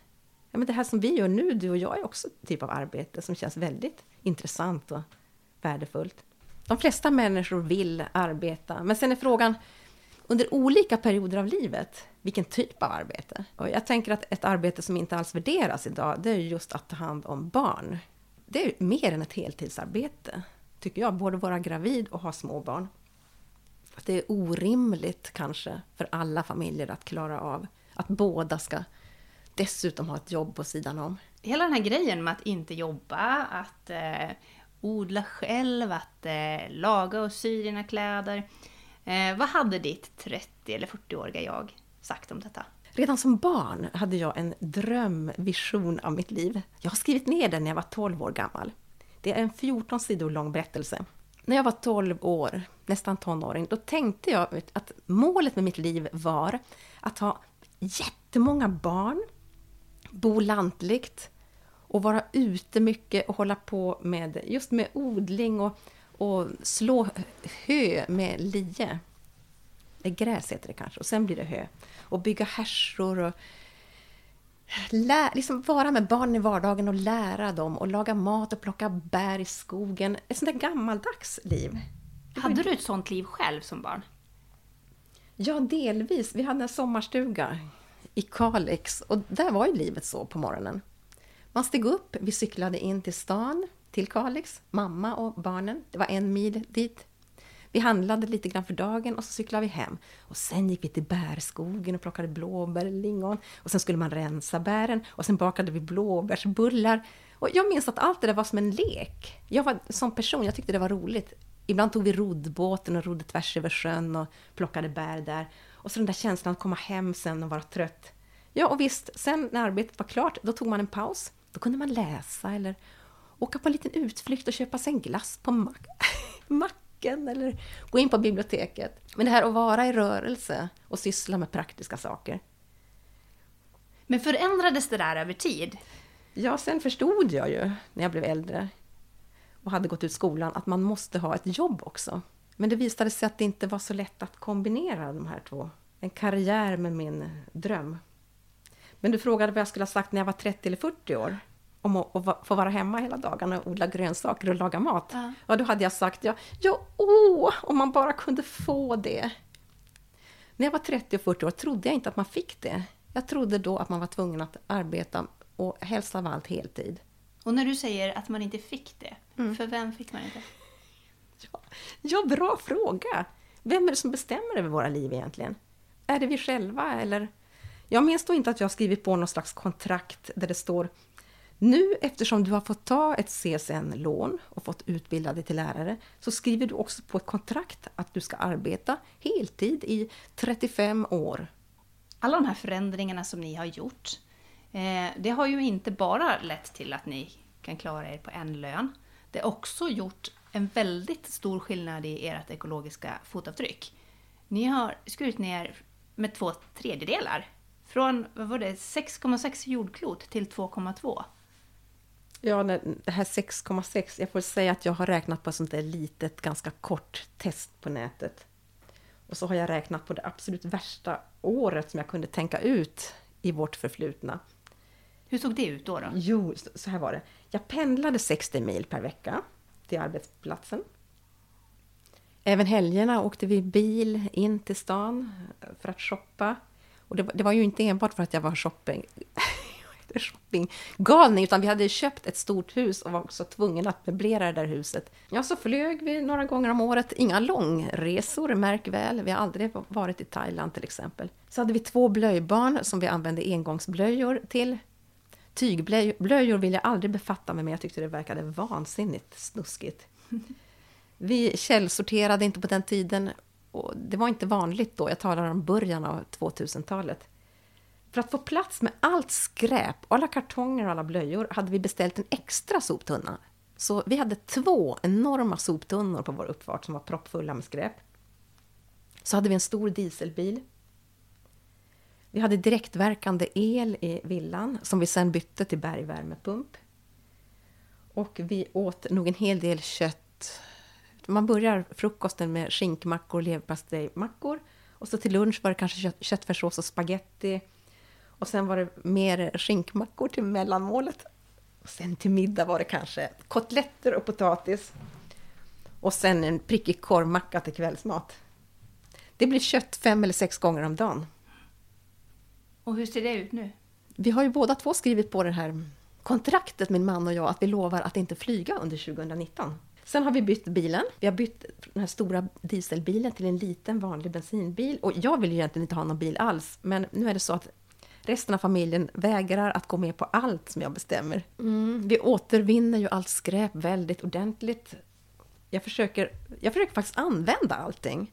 Ja, men det här som vi gör nu, du och jag, är också en typ av arbete som känns väldigt intressant och värdefullt. De flesta människor vill arbeta, men sen är frågan under olika perioder av livet, vilken typ av arbete? Och jag tänker att ett arbete som inte alls värderas idag, det är just att ta hand om barn. Det är mer än ett heltidsarbete, tycker jag, både vara gravid och ha små barn. Det är orimligt kanske för alla familjer att klara av att båda ska dessutom ha ett jobb på sidan om. Hela den här grejen med att inte jobba, att eh, odla själv, att eh, laga och sy dina kläder. Eh, vad hade ditt 30 eller 40-åriga jag sagt om detta? Redan som barn hade jag en drömvision av mitt liv. Jag har skrivit ner den när jag var 12 år gammal. Det är en 14 sidor lång berättelse. När jag var 12 år, nästan tonåring, då tänkte jag att målet med mitt liv var att ha jättemånga barn, bo lantligt och vara ute mycket och hålla på med just med odling och, och slå hö med lie. Gräs heter det kanske, och sen blir det hö. Och bygga härsor och lä, liksom vara med barnen i vardagen och lära dem och laga mat och plocka bär i skogen. Ett sånt där gammaldags liv. Hade du ett sånt liv själv som barn? Ja, delvis. Vi hade en sommarstuga i Kalix och där var ju livet så på morgonen. Man steg upp, vi cyklade in till stan, till Kalix, mamma och barnen. Det var en mil dit. Vi handlade lite grann för dagen och så cyklade vi hem. Och sen gick vi till bärskogen och plockade blåbär och lingon. Och sen skulle man rensa bären och sen bakade vi blåbärsbullar. Och jag minns att allt det där var som en lek. Jag var som person, jag tyckte det var roligt. Ibland tog vi roddbåten och rodde tvärs över sjön och plockade bär där. Och så den där känslan att komma hem sen och vara trött. Ja, och visst, sen när arbetet var klart, då tog man en paus. Då kunde man läsa eller åka på en liten utflykt och köpa sig en glass på mack macken eller gå in på biblioteket. Men det här att vara i rörelse och syssla med praktiska saker. Men förändrades det där över tid? Ja, sen förstod jag ju när jag blev äldre och hade gått ut skolan att man måste ha ett jobb också. Men det visade sig att det inte var så lätt att kombinera de här två. En karriär med min dröm. Men du frågade vad jag skulle ha sagt när jag var 30 eller 40 år? Om att få vara hemma hela dagarna och odla grönsaker och laga mat. Ja. då hade jag sagt ja, ja, åh, om man bara kunde få det. När jag var 30 och 40 år trodde jag inte att man fick det. Jag trodde då att man var tvungen att arbeta och helst av allt heltid. Och när du säger att man inte fick det, mm. för vem fick man inte? Ja, ja, bra fråga! Vem är det som bestämmer över våra liv egentligen? Är det vi själva eller? Jag minns då inte att jag skrivit på något slags kontrakt där det står nu eftersom du har fått ta ett CSN-lån och fått utbilda dig till lärare så skriver du också på ett kontrakt att du ska arbeta heltid i 35 år. Alla de här förändringarna som ni har gjort, eh, det har ju inte bara lett till att ni kan klara er på en lön. Det har också gjort en väldigt stor skillnad i ert ekologiska fotavtryck. Ni har skurit ner med två tredjedelar. Från vad var det, 6,6 jordklot till 2,2. Ja, det här 6,6. Jag får säga att jag har räknat på ett sånt där litet, ganska kort test på nätet. Och så har jag räknat på det absolut värsta året som jag kunde tänka ut i vårt förflutna. Hur såg det ut då? då? Jo, så här var det. Jag pendlade 60 mil per vecka till arbetsplatsen. Även helgerna åkte vi bil in till stan för att shoppa. Och det, det var ju inte enbart för att jag var shopping, shoppinggalning, utan vi hade köpt ett stort hus och var också tvungna att möblera det där huset. Ja, så flög vi några gånger om året. Inga långresor, märk väl. Vi har aldrig varit i Thailand till exempel. Så hade vi två blöjbarn som vi använde engångsblöjor till. Tygblöjor vill jag aldrig befatta mig med, jag tyckte det verkade vansinnigt snuskigt. Vi källsorterade inte på den tiden och det var inte vanligt då, jag talar om början av 2000-talet. För att få plats med allt skräp, alla kartonger och alla blöjor hade vi beställt en extra soptunna. Så vi hade två enorma soptunnor på vår uppfart som var proppfulla med skräp. Så hade vi en stor dieselbil. Vi hade direktverkande el i villan som vi sen bytte till bergvärmepump. Och vi åt nog en hel del kött. Man börjar frukosten med skinkmackor, och leverpastejmackor. Och så till lunch var det kanske kött, köttfärssås och spaghetti och sen var det mer skinkmackor till mellanmålet. Och sen till middag var det kanske kotletter och potatis. Och sen en prickig korvmacka till kvällsmat. Det blir kött fem eller sex gånger om dagen. Och hur ser det ut nu? Vi har ju båda två skrivit på det här kontraktet, min man och jag, att vi lovar att inte flyga under 2019. Sen har vi bytt bilen. Vi har bytt den här stora dieselbilen till en liten vanlig bensinbil. Och jag vill ju egentligen inte ha någon bil alls, men nu är det så att resten av familjen vägrar att gå med på allt som jag bestämmer. Mm. Vi återvinner ju allt skräp väldigt ordentligt. Jag försöker, jag försöker faktiskt använda allting.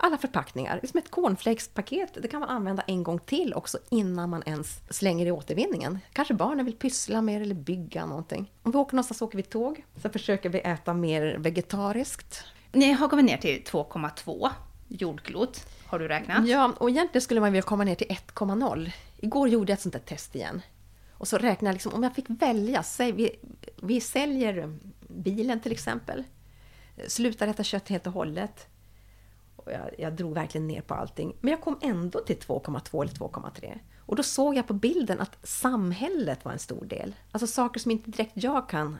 Alla förpackningar. Liksom ett cornflakespaket, det kan man använda en gång till också innan man ens slänger i återvinningen. Kanske barnen vill pyssla mer eller bygga någonting. Om vi åker någonstans åker vi tåg. Så försöker vi äta mer vegetariskt. Ni har kommit ner till 2,2 jordklot, har du räknat? Ja, och egentligen skulle man vilja komma ner till 1,0. Igår gjorde jag ett sånt där test igen. Och så räknade jag liksom, om jag fick välja, säg vi, vi säljer bilen till exempel, slutar äta kött helt och hållet. Jag, jag drog verkligen ner på allting. Men jag kom ändå till 2,2 eller 2,3. Och då såg jag på bilden att samhället var en stor del. Alltså saker som inte direkt jag kan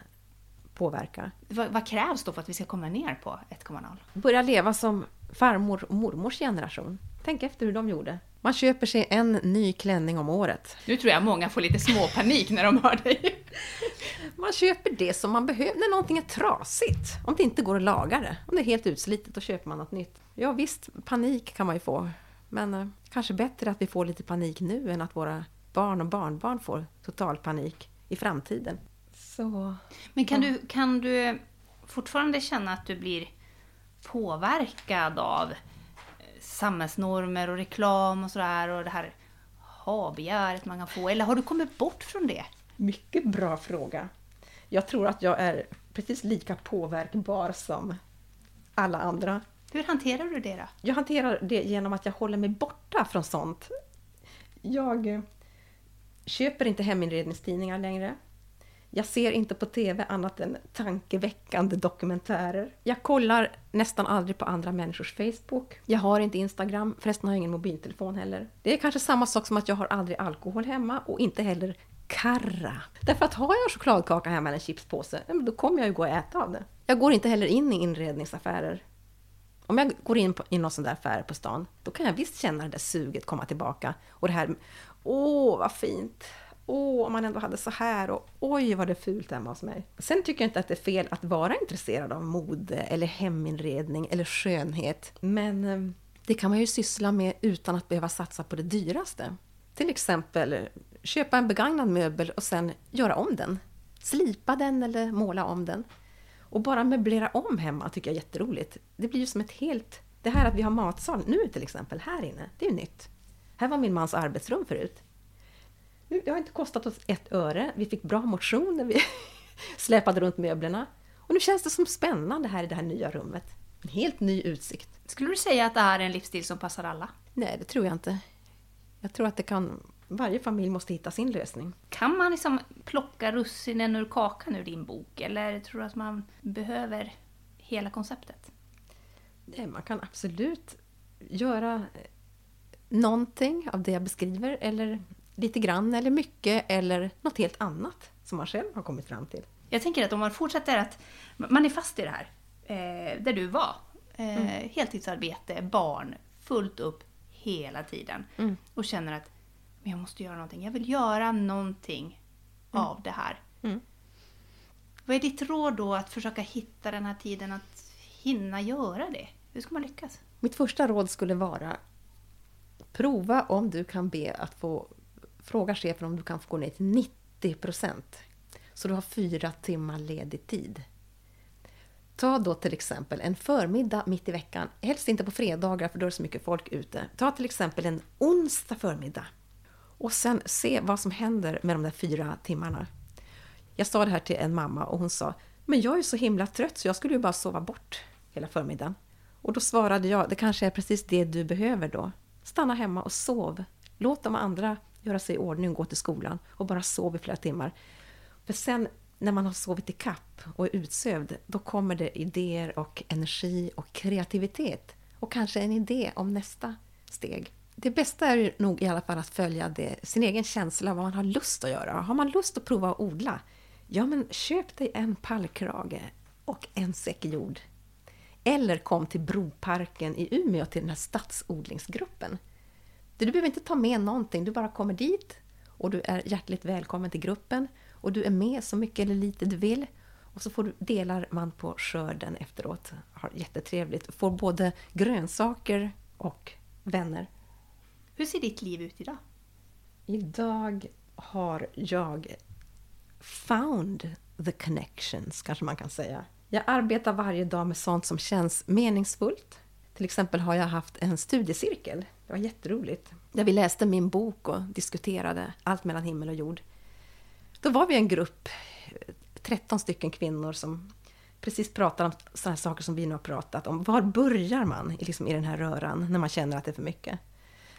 påverka. Vad, vad krävs då för att vi ska komma ner på 1,0? Börja leva som farmor och mormors generation. Tänk efter hur de gjorde. Man köper sig en ny klänning om året. Nu tror jag många får lite småpanik när de hör dig. Man köper det som man behöver när någonting är trasigt. Om det inte går att laga det. Om det är helt utslitet, då köper man något nytt. Ja visst, panik kan man ju få. Men eh, kanske bättre att vi får lite panik nu än att våra barn och barnbarn får total panik i framtiden. Så... Men kan, ja. du, kan du fortfarande känna att du blir påverkad av samhällsnormer och reklam och sådär och det här ha-begäret man kan få? Eller har du kommit bort från det? Mycket bra fråga. Jag tror att jag är precis lika påverkbar som alla andra. Hur hanterar du det då? Jag hanterar det genom att jag håller mig borta från sånt. Jag eh, köper inte heminredningstidningar längre. Jag ser inte på TV annat än tankeväckande dokumentärer. Jag kollar nästan aldrig på andra människors Facebook. Jag har inte Instagram, förresten har jag ingen mobiltelefon heller. Det är kanske samma sak som att jag har aldrig alkohol hemma och inte heller karra. Därför att har jag chokladkaka hemma eller en chipspåse, då kommer jag ju gå och äta av det. Jag går inte heller in i inredningsaffärer. Om jag går in på, i någon sån där affär på stan, då kan jag visst känna det där suget komma tillbaka. Och det här, åh vad fint! åh, om man ändå hade så här och oj vad det är fult hemma hos mig. Sen tycker jag inte att det är fel att vara intresserad av mode eller heminredning eller skönhet. Men eh, det kan man ju syssla med utan att behöva satsa på det dyraste. Till exempel köpa en begagnad möbel och sen göra om den. Slipa den eller måla om den. Och bara möblera om hemma tycker jag är jätteroligt. Det blir ju som ett helt... Det här att vi har matsal nu till exempel, här inne, det är ju nytt. Här var min mans arbetsrum förut. Det har inte kostat oss ett öre. Vi fick bra motion när vi släpade runt möblerna. Och nu känns det som spännande här i det här nya rummet. En helt ny utsikt. Skulle du säga att det här är en livsstil som passar alla? Nej, det tror jag inte. Jag tror att det kan... Varje familj måste hitta sin lösning. Kan man liksom plocka russinen ur kakan ur din bok? Eller tror du att man behöver hela konceptet? Nej, man kan absolut göra någonting av det jag beskriver eller lite grann eller mycket eller något helt annat som man själv har kommit fram till. Jag tänker att om man fortsätter att man är fast i det här, eh, där du var. Eh, mm. Heltidsarbete, barn, fullt upp hela tiden. Mm. Och känner att men jag måste göra någonting. Jag vill göra någonting mm. av det här. Mm. Vad är ditt råd då att försöka hitta den här tiden att hinna göra det? Hur ska man lyckas? Mitt första råd skulle vara Prova om du kan be att få Fråga chefen om du kan få gå ner till 90 procent. Så du har fyra timmar ledig tid. Ta då till exempel en förmiddag mitt i veckan, helst inte på fredagar för då är det så mycket folk ute. Ta till exempel en onsdag förmiddag. Och sen se vad som händer med de där fyra timmarna. Jag sa det här till en mamma och hon sa Men jag är så himla trött så jag skulle ju bara sova bort hela förmiddagen. Och då svarade jag, det kanske är precis det du behöver då. Stanna hemma och sov. Låt de andra göra sig i ordning och gå till skolan och bara sov i flera timmar. För sen när man har sovit i kapp och är utsövd, då kommer det idéer och energi och kreativitet. Och kanske en idé om nästa steg. Det bästa är nog i alla fall att följa det, sin egen känsla, vad man har lust att göra. Har man lust att prova att odla? Ja, men köp dig en pallkrage och en säck jord. Eller kom till Broparken i Umeå till den här stadsodlingsgruppen. Du behöver inte ta med någonting, du bara kommer dit och du är hjärtligt välkommen till gruppen och du är med så mycket eller lite du vill. Och så får du, delar man på skörden efteråt. Har jättetrevligt. Får både grönsaker och vänner. Hur ser ditt liv ut idag? Idag har jag found the connections, kanske man kan säga. Jag arbetar varje dag med sånt som känns meningsfullt. Till exempel har jag haft en studiecirkel det var jätteroligt. Där vi läste min bok och diskuterade allt mellan himmel och jord. Då var vi en grupp, 13 stycken kvinnor som precis pratade om sådana saker som vi nu har pratat om. Var börjar man liksom i den här röran när man känner att det är för mycket?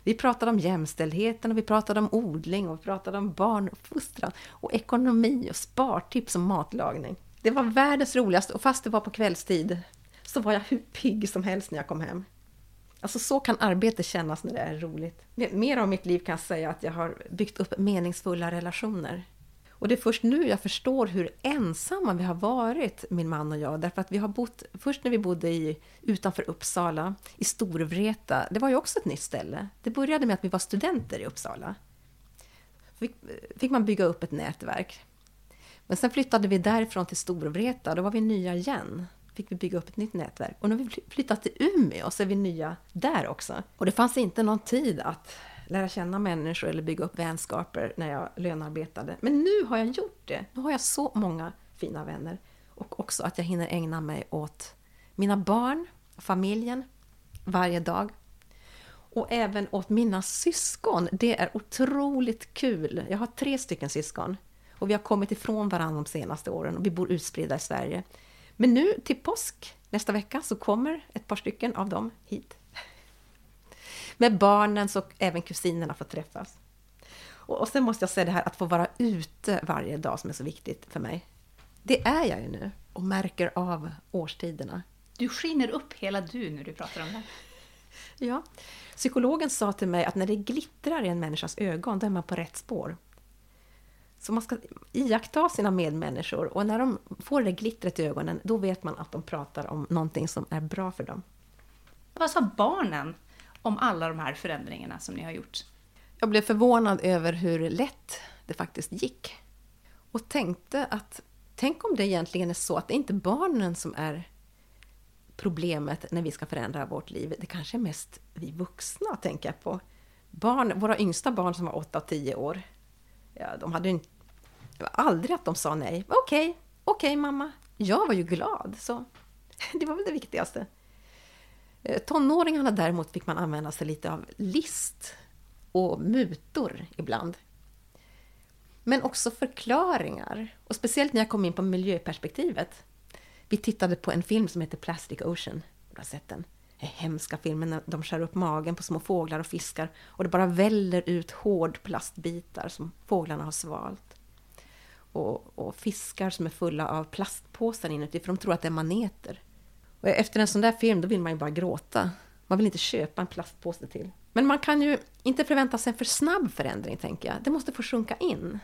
Vi pratade om jämställdheten och vi pratade om odling och vi pratade om barnuppfostran och ekonomi och spartips och matlagning. Det var världens roligaste och fast det var på kvällstid så var jag hur pigg som helst när jag kom hem. Alltså så kan arbete kännas när det är roligt. Mer om mitt liv kan jag säga att jag har byggt upp meningsfulla relationer. Och det är först nu jag förstår hur ensamma vi har varit, min man och jag. Därför att vi har bott, först när vi bodde i, utanför Uppsala, i Storvreta, det var ju också ett nytt ställe. Det började med att vi var studenter i Uppsala. Fick, fick man bygga upp ett nätverk. Men sen flyttade vi därifrån till Storvreta, då var vi nya igen fick vi bygga upp ett nytt nätverk. Och nu har vi flyttat till Umeå så är vi nya där också. Och det fanns inte någon tid att lära känna människor eller bygga upp vänskaper när jag lönarbetade. Men nu har jag gjort det. Nu har jag så många fina vänner. Och också att jag hinner ägna mig åt mina barn, familjen, varje dag. Och även åt mina syskon. Det är otroligt kul. Jag har tre stycken syskon. Och vi har kommit ifrån varandra de senaste åren och vi bor utspridda i Sverige. Men nu till påsk nästa vecka så kommer ett par stycken av dem hit. Med barnen så även kusinerna får träffas. Och, sen måste jag säga det här att få vara ute varje dag som är så viktigt för mig. Det är jag ju nu och märker av årstiderna. Du skiner upp hela du när du pratar om det. Ja. Psykologen sa till mig att när det glittrar i en människas ögon, då är man på rätt spår. Så man ska iaktta sina medmänniskor och när de får det glittret i ögonen, då vet man att de pratar om någonting som är bra för dem. Vad sa barnen om alla de här förändringarna som ni har gjort? Jag blev förvånad över hur lätt det faktiskt gick. Och tänkte att, tänk om det egentligen är så att det inte är barnen som är problemet när vi ska förändra vårt liv. Det kanske är mest vi vuxna, tänker jag på. Barn, våra yngsta barn som var 8-10 år, ja, de hade inte... Det var aldrig att de sa nej. Okej, okay, okej okay, mamma. Jag var ju glad, så det var väl det viktigaste. Eh, tonåringarna däremot fick man använda sig lite av list och mutor ibland. Men också förklaringar. Och speciellt när jag kom in på miljöperspektivet. Vi tittade på en film som heter Plastic Ocean. Du har sett den? hemska filmen när de skär upp magen på små fåglar och fiskar och det bara väller ut hårdplastbitar som fåglarna har svalt. Och, och, fiskar som är fulla av plastpåsar inuti för de tror att det är maneter. Och efter en sån där film då vill man ju bara gråta. Man vill inte köpa en plastpåse till. Men man kan ju inte förvänta sig en för snabb förändring, tänker jag. Det måste få sjunka in.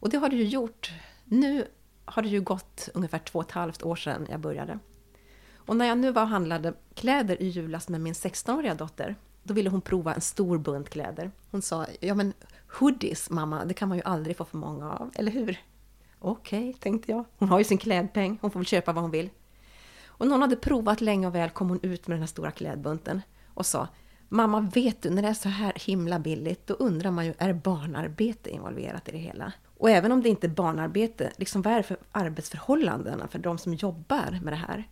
Och det har det ju gjort. Nu har det ju gått ungefär två och ett halvt år sedan jag började. Och när jag nu var och handlade kläder i julas med min 16-åriga dotter, då ville hon prova en stor bunt kläder. Hon sa, ja men hoodies mamma, det kan man ju aldrig få för många av, eller hur? Okej, okay, tänkte jag. Hon har ju sin klädpeng, hon får väl köpa vad hon vill. Och någon hade provat länge och väl kom hon ut med den här stora klädbunten och sa Mamma, vet du, när det är så här himla billigt, då undrar man ju, är barnarbete involverat i det hela? Och även om det inte är barnarbete, liksom vad är det för arbetsförhållandena för de som jobbar med det här?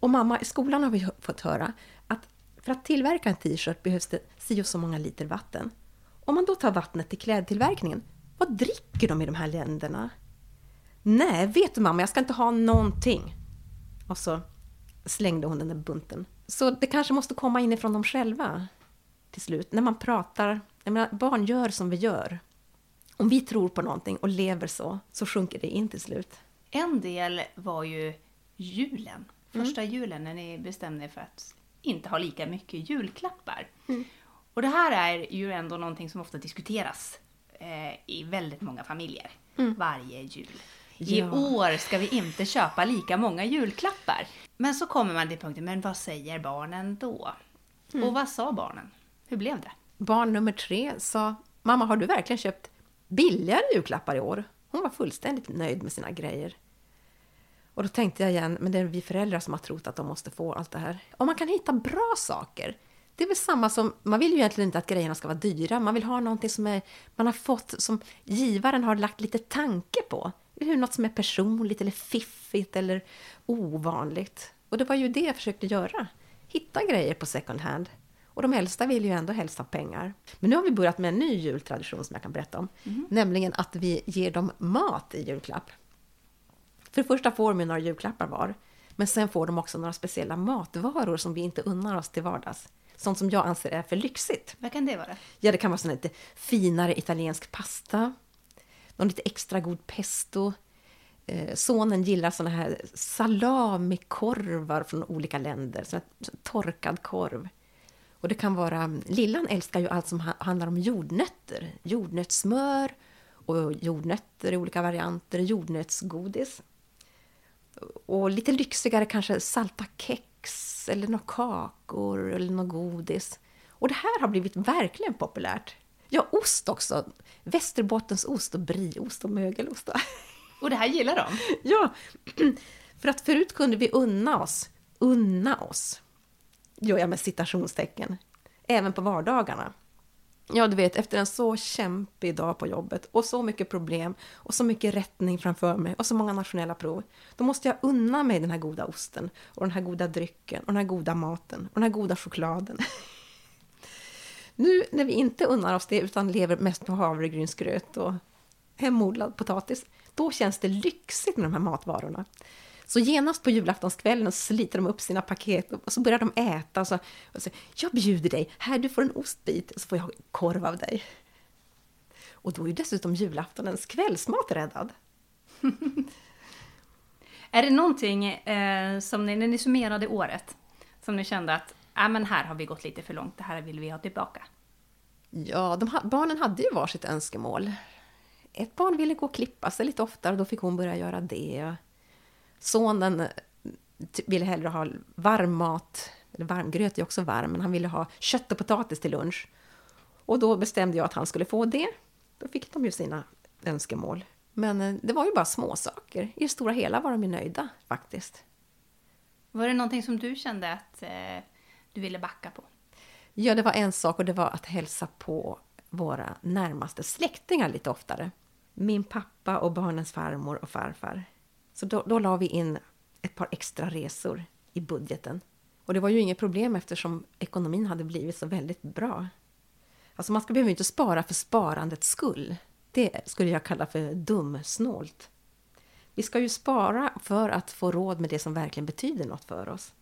Och mamma, i skolan har vi fått höra att för att tillverka en t-shirt behövs det si och så många liter vatten. Om man då tar vattnet till klädtillverkningen, vad dricker de i de här länderna? Nej, vet du mamma, jag ska inte ha någonting. Och så slängde hon den där bunten. Så det kanske måste komma inifrån dem själva till slut. När man pratar, jag menar, barn gör som vi gör. Om vi tror på någonting och lever så, så sjunker det in till slut. En del var ju julen. Mm. Första julen när ni bestämde er för att inte ha lika mycket julklappar. Mm. Och det här är ju ändå någonting som ofta diskuteras eh, i väldigt många familjer mm. varje jul. I ja. år ska vi inte köpa lika många julklappar. Men så kommer man till punkten, men vad säger barnen då? Mm. Och vad sa barnen? Hur blev det? Barn nummer tre sa, mamma har du verkligen köpt billigare julklappar i år? Hon var fullständigt nöjd med sina grejer. Och då tänkte jag igen, men det är vi föräldrar som har trott att de måste få allt det här. Om man kan hitta bra saker. Det är väl samma som, man vill ju egentligen inte att grejerna ska vara dyra. Man vill ha någonting som är, man har fått, som givaren har lagt lite tanke på. Hur något som är personligt eller fiffigt eller ovanligt. Och det var ju det jag försökte göra. Hitta grejer på second hand. Och de äldsta vill ju ändå helst ha pengar. Men nu har vi börjat med en ny jultradition som jag kan berätta om. Mm. Nämligen att vi ger dem mat i julklapp. För det första får de några julklappar var. Men sen får de också några speciella matvaror som vi inte unnar oss till vardags. Sånt som jag anser är för lyxigt. Vad kan det vara? Ja, det kan vara sån lite finare italiensk pasta. Någon lite extra god pesto. Eh, sonen gillar såna här salamikorvar från olika länder. Sån här torkad korv. Och det kan vara, mm, Lillan älskar ju allt som handlar om jordnötter. Jordnötssmör och jordnötter i olika varianter, jordnötsgodis. Och lite lyxigare kanske salta kex eller några kakor eller något godis. Och det här har blivit verkligen populärt. Ja, ost också. Västerbottensost och brieost och mögelost. Och det här gillar de? Ja, för att förut kunde vi unna oss, unna oss, gör jag med citationstecken, även på vardagarna. Ja, du vet, efter en så kämpig dag på jobbet och så mycket problem och så mycket rättning framför mig och så många nationella prov. Då måste jag unna mig den här goda osten och den här goda drycken och den här goda maten och den här goda chokladen. Nu när vi inte unnar oss det utan lever mest på havregrynsgröt och hemodlad potatis, då känns det lyxigt med de här matvarorna. Så genast på julaftonskvällen sliter de upp sina paket och så börjar de äta och så, och så jag bjuder dig, här du får en ostbit och så får jag korv av dig. Och då är dessutom julaftonens kvällsmat räddad. är det någonting eh, som ni, när ni summerade året, som ni kände att äh, men här har vi gått lite för långt, det här vill vi ha tillbaka? Ja, de, barnen hade ju varsitt önskemål. Ett barn ville gå och klippa sig lite oftare och då fick hon börja göra det. Sonen eh, ville hellre ha varm mat, eller varmgröt är också varm, men han ville ha kött och potatis till lunch. Och då bestämde jag att han skulle få det. Då fick de ju sina önskemål. Men eh, det var ju bara små saker. I det stora hela var de ju nöjda faktiskt. Var det någonting som du kände att eh, du ville backa på? Ja, det var en sak och det var att hälsa på våra närmaste släktingar lite oftare. Min pappa och barnens farmor och farfar. Så då, då la vi in ett par extra resor i budgeten. Och det var ju inget problem eftersom ekonomin hade blivit så väldigt bra. Alltså man ska behöver inte spara för sparandets skull. Det skulle jag kalla för dumsnålt. Vi ska ju spara för att få råd med det som verkligen betyder något för oss.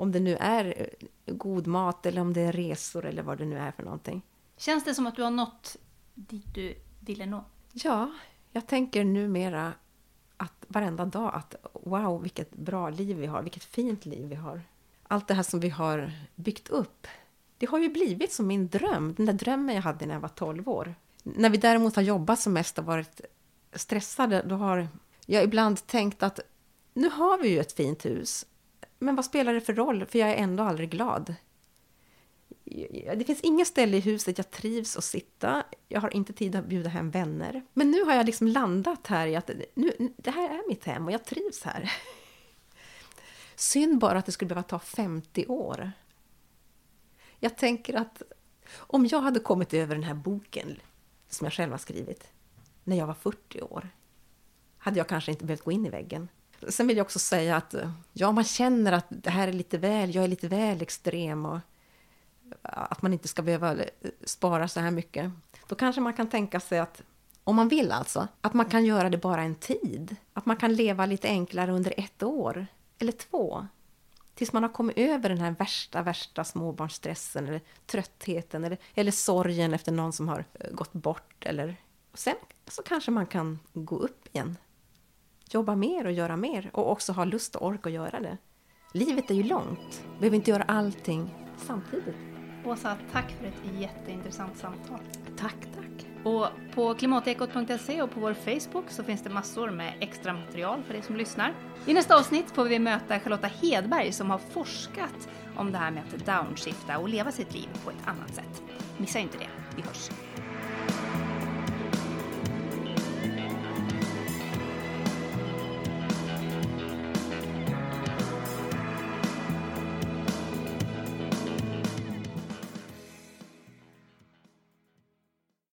Om det nu är eh, god mat eller om det är resor eller vad det nu är för någonting. Känns det som att du har nått dit du ville nå? Ja, jag tänker numera att varenda dag att wow, vilket bra liv vi har, vilket fint liv vi har. Allt det här som vi har byggt upp, det har ju blivit som min dröm, den där drömmen jag hade när jag var 12 år. När vi däremot har jobbat som mest och varit stressade, då har jag ibland tänkt att nu har vi ju ett fint hus, men vad spelar det för roll, för jag är ändå aldrig glad. Det finns inget ställe i huset jag trivs att sitta. Jag har inte tid att bjuda hem vänner. Men nu har jag liksom landat här i att nu, det här är mitt hem och jag trivs här. Synd bara att det skulle behöva ta 50 år. Jag tänker att om jag hade kommit över den här boken som jag själv har skrivit när jag var 40 år hade jag kanske inte behövt gå in i väggen. Sen vill jag också säga att eh, ja, man känner att det här är lite väl, jag är lite väl extrem och eh, att man inte ska behöva eh, spara så här mycket. Då kanske man kan tänka sig att, om man vill alltså, att man kan göra det bara en tid. Att man kan leva lite enklare under ett år, eller två. Tills man har kommit över den här värsta, värsta småbarnsstressen eller tröttheten eller, eller sorgen efter någon som har gått bort. Eller, sen så kanske man kan gå upp igen. Jobba mer och göra mer och också ha lust och ork att göra det. Livet är ju långt. Behöver inte göra allting samtidigt. Åsa, tack för ett jätteintressant samtal. Tack, tack. Och på klimatekot.se och på vår Facebook så finns det massor med extra material för dig som lyssnar. I nästa avsnitt får vi möta Charlotta Hedberg som har forskat om det här med att downshifta och leva sitt liv på ett annat sätt. Missa inte det. Vi hörs.